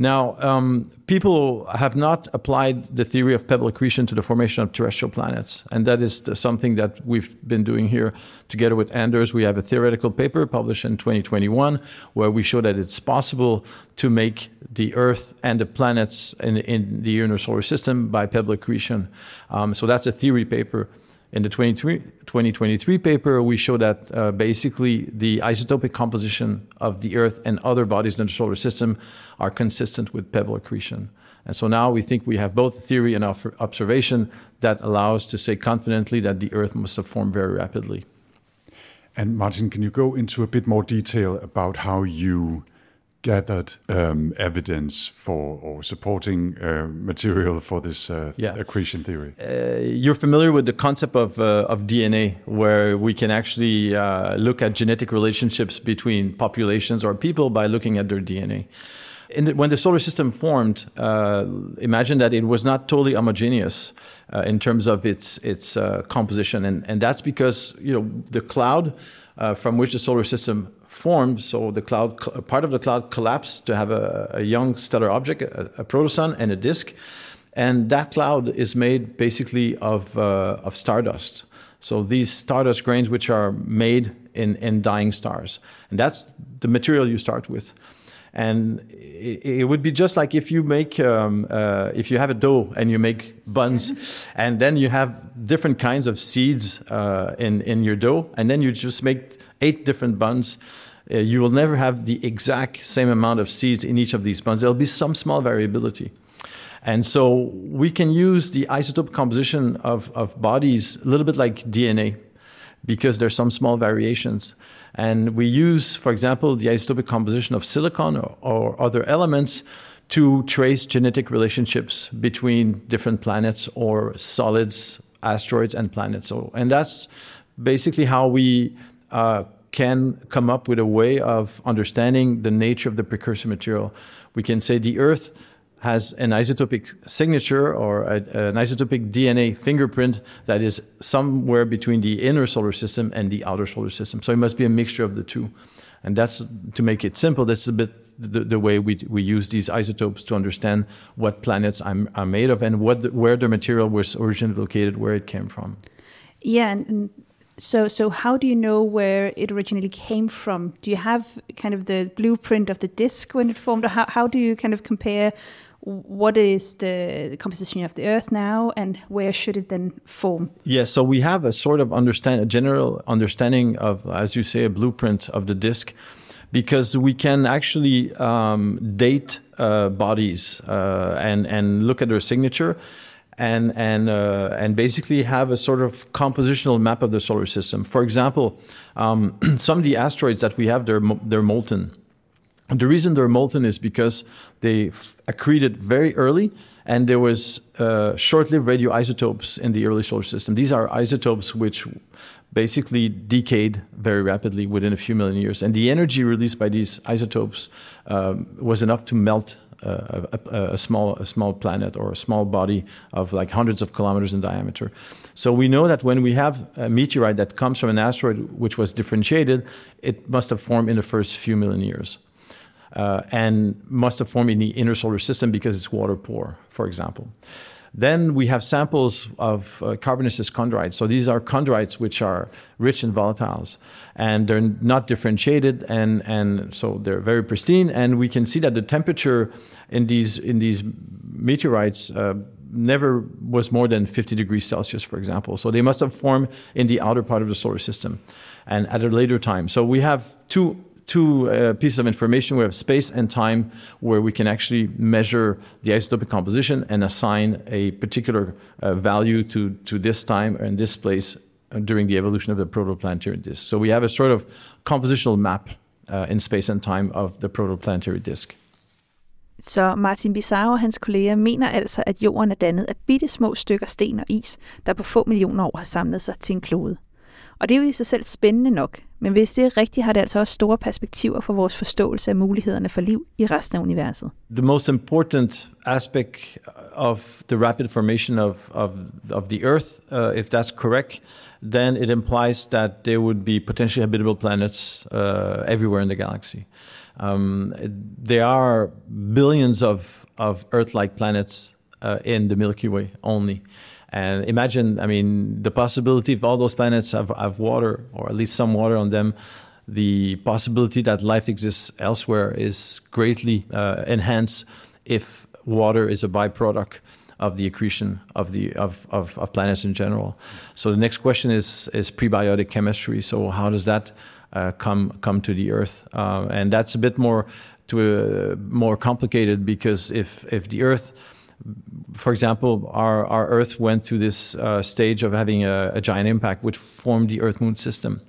Now, um, people have not applied the theory of pebble accretion to the formation of terrestrial planets, and that is something that we've been doing here together with Anders. We have a theoretical paper published in 2021 where we show that it's possible to make the Earth and the planets in, in the inner solar system by pebble accretion. Um, so that's a theory paper. In the 2023 paper, we show that uh, basically the isotopic composition of the Earth and other bodies in the solar system are consistent with pebble accretion. And so now we think we have both theory and observation that allow us to say confidently that the Earth must have formed very rapidly. And Martin, can you go into a bit more detail about how you gathered um, evidence for or supporting uh, material for this uh, yeah. accretion theory? Uh, you're familiar with the concept of, uh, of DNA, where we can actually uh, look at genetic relationships between populations or people by looking at their DNA. The, when the solar system formed, uh, imagine that it was not totally homogeneous. Uh, in terms of its its uh, composition, and and that's because you know the cloud uh, from which the solar system formed. So the cloud, part of the cloud collapsed to have a, a young stellar object, a, a, protosun, and a disk. And that cloud is made basically of, uh, of stardust. So these stardust grains, which are made in, in dying stars. And that's the material you start with. And it, it would be just like if you make, um, uh, if you have a dough and you make buns, and then you have different kinds of seeds uh, in, in your dough, and then you just make eight different buns. Uh, you will never have the exact same amount of seeds in each of these buns. There'll be some small variability. And so we can use the isotope composition of, of bodies a little bit like DNA because there's some small variations. And we use, for example, the isotopic composition of silicon or, or other elements to trace genetic relationships between different planets or solids, asteroids, and planets. So, and that's basically how we uh, can come up with a way of understanding the nature of the precursor material. We can say the Earth has an isotopic signature or a, an isotopic DNA fingerprint that is somewhere between the inner solar system and the outer solar system. So it must be a mixture of the two. And that's to make it simple, that's a bit the, the way we, we use these isotopes to understand what planets are, are made of and what the, where the material was originally located, where it came from. Yeah, and, and so, so how do you know where it originally came from? Do you have kind of the blueprint of the disk when it formed? Or how, how do you kind of compare what is the composition of the Earth now, and where should it then form? Yeah, so we have a sort of understand, a general understanding of, as you say, a blueprint of the disk, because we can actually um, date uh, bodies uh, and and look at their signature and and uh, and basically have a sort of compositional map of the solar system. For example, um, some of the asteroids that we have they're they're molten. The reason they're molten is because they accreted very early, and there was uh, short-lived radioisotopes in the early solar system. These are isotopes which basically decayed very rapidly within a few million years, and the energy released by these isotopes um, was enough to melt a, a, a, small a small planet or a small body of like hundreds of kilometers in diameter. So we know that when we have a meteorite that comes from an asteroid which was differentiated, it must have formed in the first few million years. Uh, and must have formed in the inner solar system because it's water poor, for example. Then we have samples of uh, carbonaceous chondrites. So these are chondrites which are rich in volatiles, and they're not differentiated, and, and so they're very pristine. And we can see that the temperature in these in these meteorites uh, never was more than 50 degrees Celsius, for example. So they must have formed in the outer part of the solar system, and at a later time. So we have two two uh, pieces of information. We have space and time where we can actually measure the isotopic composition and assign a particular uh, value to, to this time and this place uh, during the evolution of the protoplanetary disk. So we have a sort of compositional map uh, in space and time of the protoplanetary disk. Så Martin Bizzarro og hans kolleger mener altså, at jorden er dannet af bitte små stykker sten og is, der på få millioner år har samlet sig til en klode. Og det er jo i sig selv spændende nok, men hvis det er rigtigt, har det altså også store perspektiver for vores forståelse af mulighederne for liv i resten af universet. The most important aspect of the rapid formation of, of, of the Earth, uh, if that's correct, then it implies that there would be potentially habitable planets uh, everywhere in the galaxy. Um, there are billions of, of Earth like planets uh, in the Milky Way only. And imagine, I mean, the possibility if all those planets have, have water, or at least some water on them, the possibility that life exists elsewhere is greatly uh, enhanced if water is a byproduct of the accretion of the of, of, of, planets in general. So the next question is is prebiotic chemistry. So how does that uh, come come to the Earth? Uh, and that's a bit more to uh, more complicated because if if the Earth for example, our, our Earth went through this uh, stage of having a, a, giant impact, which formed the Earth Moon system.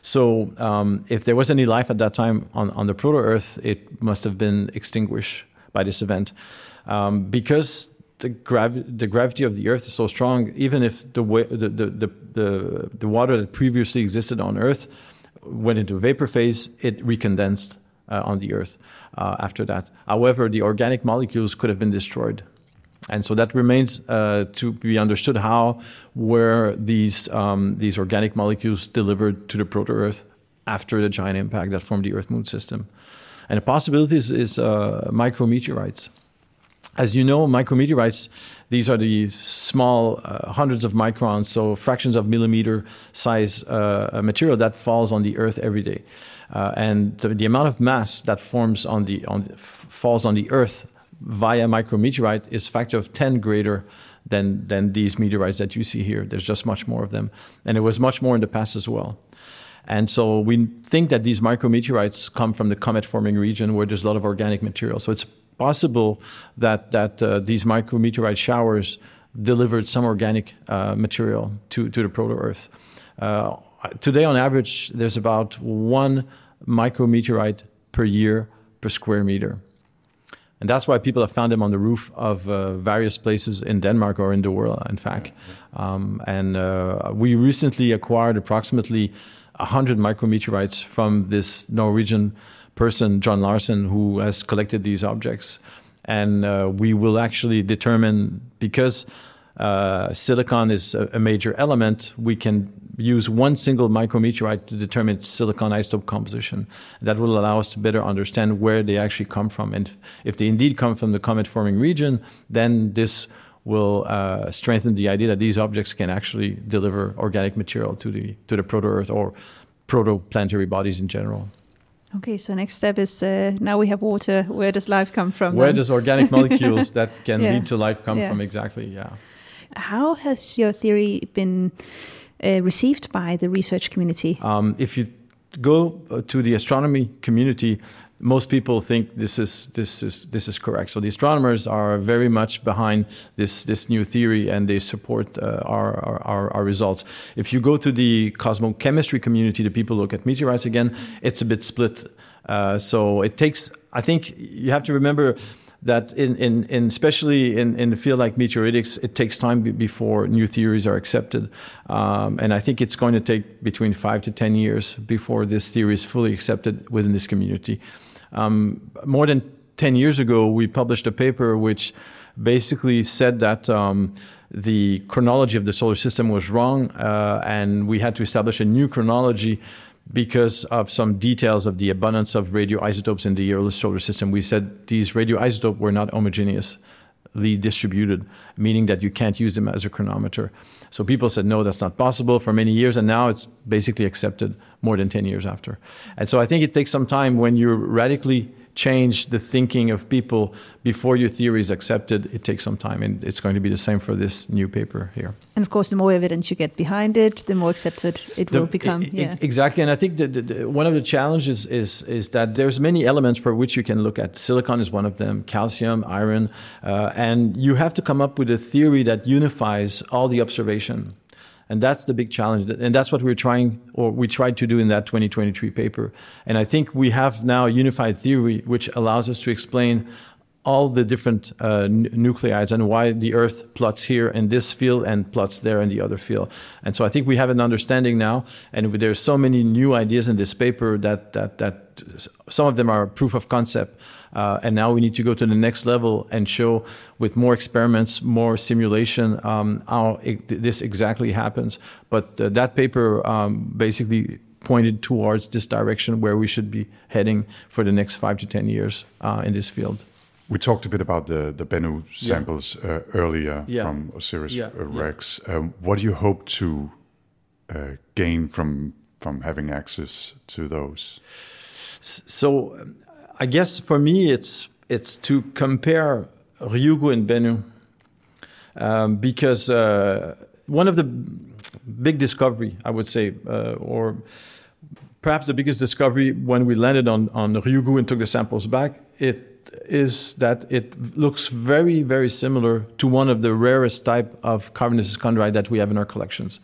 So, um, if there was any life at that time on, on the proto Earth, it must have been extinguished by this event. Um, because the, gravi- the gravity of the Earth is so strong, even if the, wa- the, the, the, the, the water that previously existed on Earth went into vapor phase, it recondensed uh, on the Earth uh, after that. However, the organic molecules could have been destroyed and so that remains uh, to be understood how were these um, these organic molecules delivered to the proto-Earth after the giant impact that formed the Earth-Moon system. And the possibility is, uh, micrometeorites. As you know, micrometeorites, these are the small uh, hundreds of microns, so fractions of millimeter size uh, material that falls on the Earth every day. Uh, and the, the, amount of mass that forms on the, on, falls on the Earth via micrometeorite is factor of 10 greater than, than these meteorites that you see here. There's just much more of them. And it was much more in the past as well. And so we think that these micrometeorites come from the comet forming region where there's a lot of organic material. So it's possible that, that uh, these micrometeorite showers delivered some organic uh, material to, to the proto Earth. Uh, today, on average, there's about one micrometeorite per year per square meter. And that's why people have found them on the roof of uh, various places in Denmark or in the world, in fact. Um, and uh, we recently acquired approximately 100 micrometeorites from this Norwegian person, Jon Larsen, who has collected these objects. And uh, we will actually determine, because uh, silicon is a, a major element, we can use one single micrometeorite to determine its silicon isotope composition. That will allow us to better understand where they actually come from. And if they indeed come from the comet forming region, then this will uh, strengthen the idea that these objects can actually deliver organic material to the to the proto Earth or protoplanetary bodies in general. Okay, so next step is uh, now we have water. Where does life come from? Where then? does organic molecules that can yeah. lead to life come yeah. from? Exactly. Yeah. How has your theory been uh, received by the research community? Um, if you go uh, to the astronomy community, most people think this is this is this is correct. So the astronomers are very much behind this this new theory, and they support uh, our, our, our results. If you go to the cosmochemistry community, the people look at meteorites again. It's a bit split. Uh, so it takes. I think you have to remember that in, in, in especially in, in the field like meteoritics, it takes time before new theories are accepted. Um, and I think it's going to take between five to 10 years before this theory is fully accepted within this community. Um, more than 10 years ago, we published a paper which basically said that um, the chronology of the solar system was wrong, uh, and we had to establish a new chronology because of some details of the abundance of radioisotopes in the early solar system. We said these radioisotopes were not homogeneously distributed, meaning that you can't use them as a chronometer. So people said, no, that's not possible for many years, and now it's basically accepted more than 10 years after. And so I think it takes some time when you're radically change the thinking of people before your theory is accepted, it takes some time. And it's going to be the same for this new paper here. And of course, the more evidence you get behind it, the more accepted it the, will become. yeah. Exactly. And I think that the, the, one of the challenges is, is that there's many elements for which you can look at. Silicon is one of them, calcium, iron. Uh, and you have to come up with a theory that unifies all the observation. And that's the big challenge. And that's what we're trying, or we tried to do in that 2023 paper. And I think we have now a unified theory which allows us to explain all the different uh, n- nuclides and why the Earth plots here in this field and plots there in the other field. And so I think we have an understanding now, and there's so many new ideas in this paper that that that some of them are proof of concept, uh, and now we need to go to the next level and show with more experiments, more simulation, um, how it, this exactly happens. But uh, that paper um, basically pointed towards this direction where we should be heading for the next five to 10 years uh, in this field. We talked a bit about the, the Bennu samples uh, earlier Yeah. from Osiris Yeah, uh, yeah. Rex. Um, what do you hope to uh, gain from from having access to those? So I guess for me, it's it's to compare Ryugu and Bennu um, because uh, one of the big discovery, I would say, uh, or perhaps the biggest discovery when we landed on on Ryugu and took the samples back, it is that it looks very very similar to one of the rarest type of carbonaceous chondrite that we have in our collections.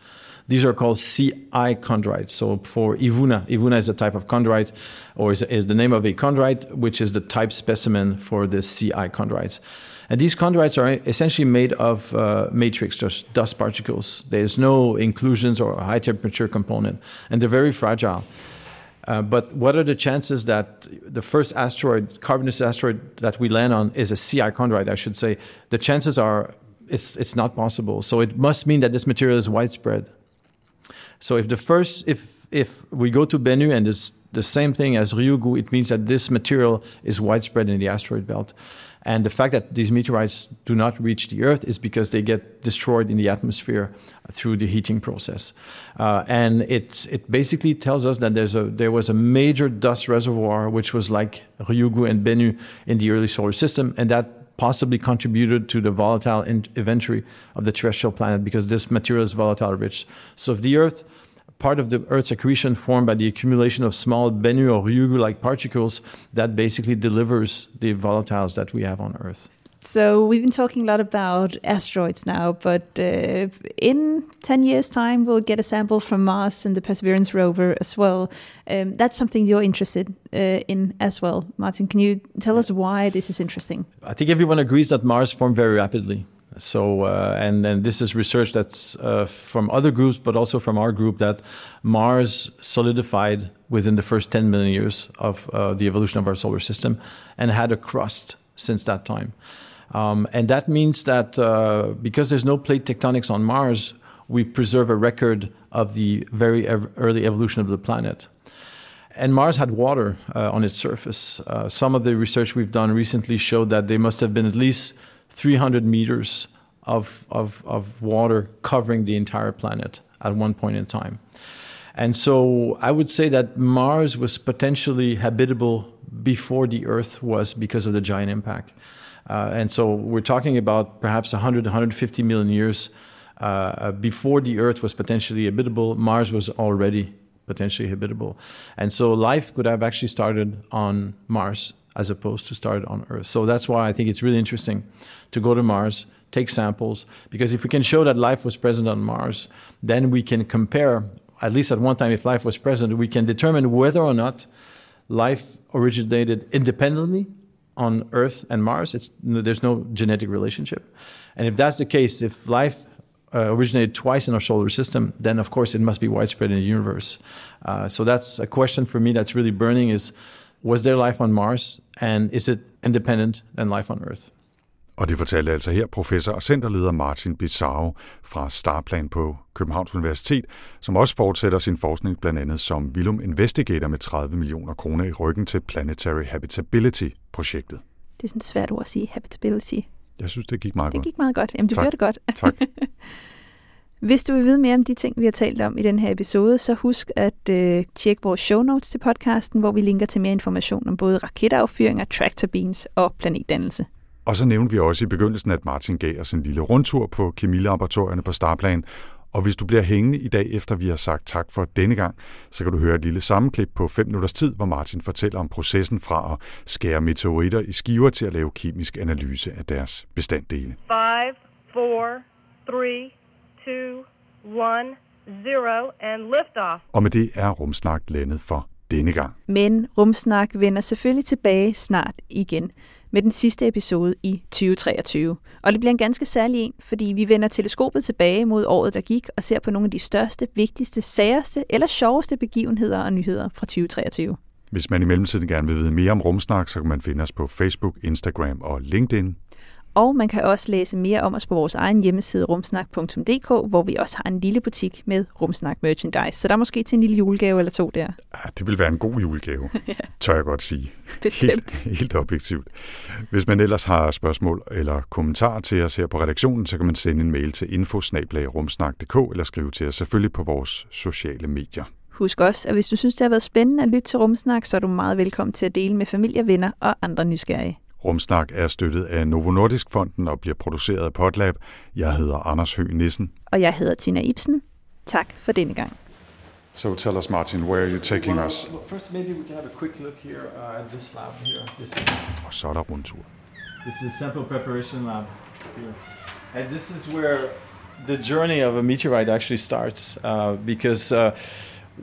These are called CI chondrites. So for Ivuna, Ivuna is a type of chondrite, or is, the name of a chondrite, which is the type specimen for the CI chondrites. And these chondrites are essentially made of uh, matrix, just dust particles. There's no inclusions or high temperature component, and they're very fragile. Uh, but what are the chances that the first asteroid, carbonaceous asteroid that we land on, is a CI chondrite? I should say the chances are it's it's not possible. So it must mean that this material is widespread. So if the first, if if we go to Bennu and it's the same thing as Ryugu, it means that this material is widespread in the asteroid belt. And the fact that these meteorites do not reach the Earth is because they get destroyed in the atmosphere through the heating process. Uh, and it, it basically tells us that there's a, there was a major dust reservoir, which was like Ryugu and Bennu in the early solar system, and that possibly contributed to the volatile in- inventory of the terrestrial planet because this material is volatile rich. So if the Earth part of the Earth's accretion formed by the accumulation of small Bennu or Ryugu-like particles that basically delivers the volatiles that we have on Earth. So we've been talking a lot about asteroids now, but uh, in 10 years' time, we'll get a sample from Mars and the Perseverance rover as well. Um, that's something you're interested uh, in as well. Martin, can you tell us why this is interesting? I think everyone agrees that Mars formed very rapidly. So, uh, and, this is research that's uh, from other groups, but also from our group, that Mars solidified within the first 10 million years of uh, the evolution of our solar system and had a crust since that time. Um, and that means that uh, because there's no plate tectonics on Mars, we preserve a record of the very ev- early evolution of the planet. And Mars had water uh, on its surface. Uh, some of the research we've done recently showed that there must have been at least 300 meters of, of, of water covering the entire planet at one point in time. And so I would say that Mars was potentially habitable before the Earth was because of the giant impact. Uh, and so we're talking about perhaps 100, 150 million years uh, before the Earth was potentially habitable. Mars was already potentially habitable. And so life could have actually started on Mars as opposed to started on Earth. So that's why I think it's really interesting to go to Mars, take samples, because if we can show that life was present on Mars, then we can compare, at least at one time, if life was present, we can determine whether or not life originated independently on Earth and Mars. It's, there's no genetic relationship. And if that's the case, if life uh, originated twice in our solar system, then of course it must be widespread in the universe. Uh, so that's a question for me that's really burning is, was there life on Mars, and is it independent than life on Earth? Og det fortalte altså her professor og centerleder Martin Bissau fra Starplan på Københavns Universitet, som også fortsætter sin forskning blandt andet som Willum Investigator med 30 millioner kroner i ryggen til Planetary Habitability-projektet. Det er sådan et svært ord at sige, habitability. Jeg synes, det gik meget Det godt. gik meget godt. Jamen, du Tak. gør det godt. Tak. Hvis du vil vide mere om de ting, vi har talt om i den her episode, så husk at øh, tjekke vores show notes til podcasten, hvor vi linker til mere information om både raketaffyringer, traktorbeans og planetdannelse. Og så nævnte vi også i begyndelsen, at Martin gav os en lille rundtur på kemilaboratorierne på Starplan. Og hvis du bliver hængende i dag, efter vi har sagt tak for denne gang, så kan du høre et lille sammenklip på 5 minutters tid, hvor Martin fortæller om processen fra at skære meteoritter i skiver til at lave kemisk analyse af deres bestanddele. Five, four, three, two, one, zero, and liftoff. Og med det er Rumsnak landet for denne gang. Men Rumsnak vender selvfølgelig tilbage snart igen med den sidste episode i 2023. Og det bliver en ganske særlig en, fordi vi vender teleskopet tilbage mod året, der gik, og ser på nogle af de største, vigtigste, særeste eller sjoveste begivenheder og nyheder fra 2023. Hvis man i mellemtiden gerne vil vide mere om Rumsnak, så kan man finde os på Facebook, Instagram og LinkedIn. Og man kan også læse mere om os på vores egen hjemmeside rumsnak.dk, hvor vi også har en lille butik med Rumsnak merchandise. Så der er måske til en lille julegave eller to der. Ja, det vil være en god julegave, ja. tør jeg godt sige. Bestemt. Helt, helt objektivt. Hvis man ellers har spørgsmål eller kommentarer til os her på redaktionen, så kan man sende en mail til infosnablagrumsnak.dk eller skrive til os selvfølgelig på vores sociale medier. Husk også, at hvis du synes, det har været spændende at lytte til Rumsnak, så er du meget velkommen til at dele med familie, venner og andre nysgerrige. Rumsnak er støttet af Novo Nordisk Fonden og bliver produceret af Potlab. Jeg hedder Anders Høgh Nissen. Og jeg hedder Tina Ibsen. Tak for denne gang. So tell us, Martin, where are you taking us? well, First, maybe we can have a quick look here uh, at this lab here. This is, Og så er der rundtur. this is the sample preparation lab here. And this is where the journey of a meteorite actually starts uh, because uh,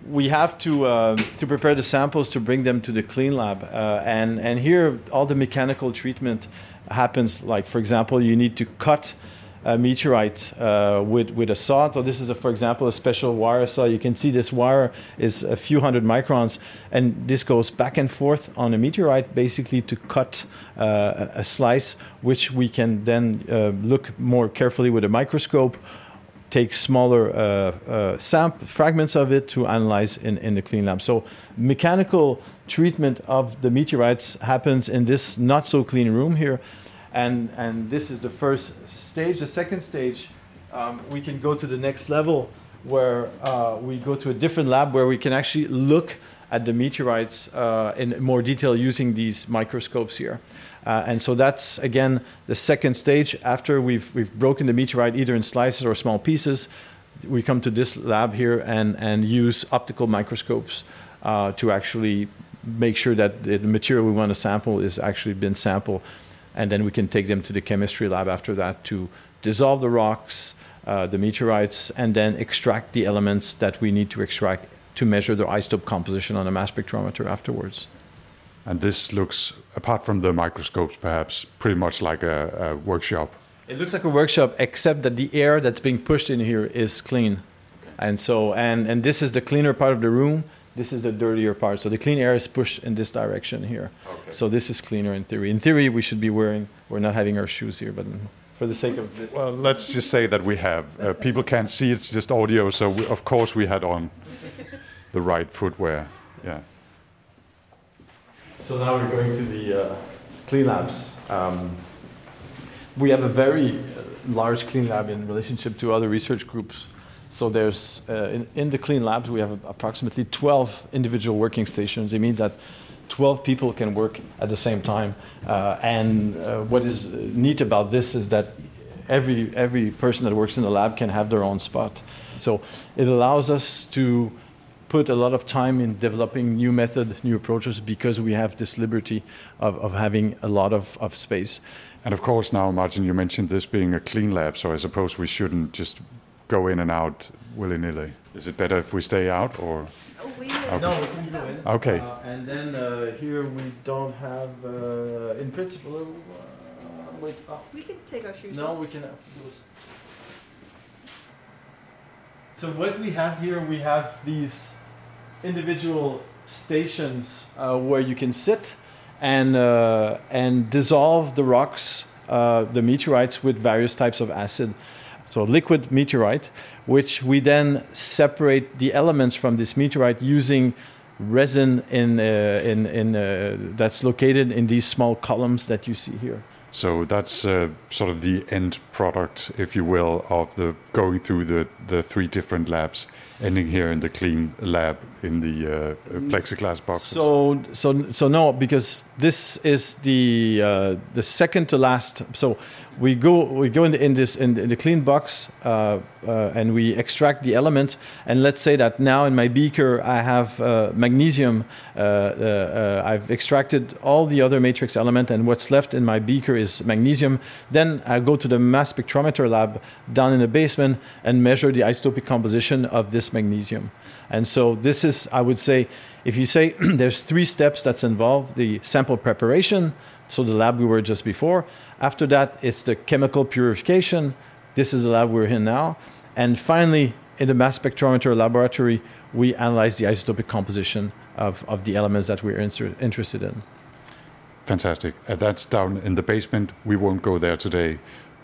we have to uh, to prepare the samples to bring them to the clean lab. Uh, and, and here, all the mechanical treatment happens. Like, for example, you need to cut a meteorite uh, with, with a saw. So this is, a, for example, a special wire saw. You can see this wire is a few hundred microns, and this goes back and forth on a meteorite, basically to cut uh, a- slice, which we can then uh, look more carefully with a microscope, take smaller uh, uh, sample fragments of it to analyze in, in the clean lab. So mechanical treatment of the meteorites happens in this not so clean room here, and and this is the first stage. The second stage, um, we can go to the next level where uh, we go to a different lab where we can actually look at the meteorites uh, in more detail using these microscopes here. Uh, and so that's again the second stage. After we've we've broken the meteorite either in slices or small pieces, we come to this lab here and and use optical microscopes uh, to actually make sure that the material we want to sample is actually been sampled, and then we can take them to the chemistry lab after that to dissolve the rocks, uh, the meteorites, and then extract the elements that we need to extract to measure the isotope composition on a mass spectrometer afterwards. And this looks, apart from the microscopes, perhaps pretty much like a, a workshop. It looks like a workshop, except that the air that's being pushed in here is clean, and so and and this is the cleaner part of the room. This is the dirtier part. So the clean air is pushed in this direction here. Okay. So this is cleaner in theory. In theory, we should be wearing. We're not having our shoes here, but for the sake of this. Well, let's just say that we have. Uh, people can't see, it's just audio, so we, of course we had on the right footwear. Yeah. So now we're going to the uh, clean labs. Um, we have a very uh, large clean lab in relationship to other research groups. So there's uh, in, in the clean labs we have approximately 12 individual working stations. It means that 12 people can work at the same time. Uh, and uh, what is neat about this is that every every person that works in the lab can have their own spot. So it allows us to put a lot of time in developing new method, new approaches because we have this liberty of, of having a lot of, of space. And of course, now, Martin, you mentioned this being a clean lab, so I suppose we shouldn't just go in and out willy nilly. Is it better if we stay out or? Okay. No, we can go in. Okay. Uh, and then uh, here we don't have, uh, in principle, uh, wait, oh, We can take our shoes no, we can. So what we have here, we have these individual stations uh, where you can sit and uh, and dissolve the rocks, uh, the meteorites with various types of acid. So liquid meteorite, which we then separate the elements from this meteorite using resin in, uh, in, in, uh, that's located in these small columns that you see here. So that's uh, sort of the end product, if you will, of the going through the, the three different labs, ending here in the clean lab in the uh, plexiglass box. So, so, so no, because this is the uh, the second to last. So we go we go in, the, in this in, in the clean box uh, uh, and we extract the element. And let's say that now in my beaker I have uh, magnesium. Uh, uh, uh, I've extracted all the other matrix element, and what's left in my beaker is magnesium. Then I go to the mass spectrometer lab down in the basement and measure the isotopic composition of this magnesium. And so this is, I would say, if you say there's three steps that's involved: the sample preparation, so the lab we were just before. After that, it's the chemical purification. This is the lab we're in now. And finally, in the mass spectrometer laboratory, we analyze the isotopic composition of, of the elements that we're inter- interested in. Fantastic. Uh, that's down in the basement. We won't go there today,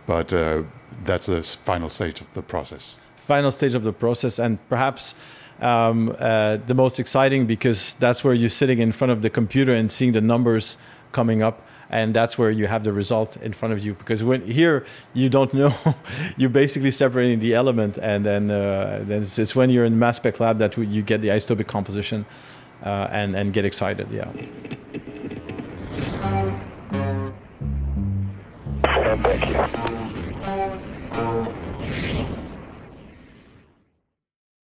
but uh, that's the final stage of the process. Final stage of the process, and perhaps um, uh, the most exciting because that's where you're sitting in front of the computer and seeing the numbers coming up and that's where you have the result in front of you because when here you don't know. You're basically separating the element and then uh, then it's, it's, when you're in mass spec lab that you get the isotopic composition uh, and and get excited yeah. Thank you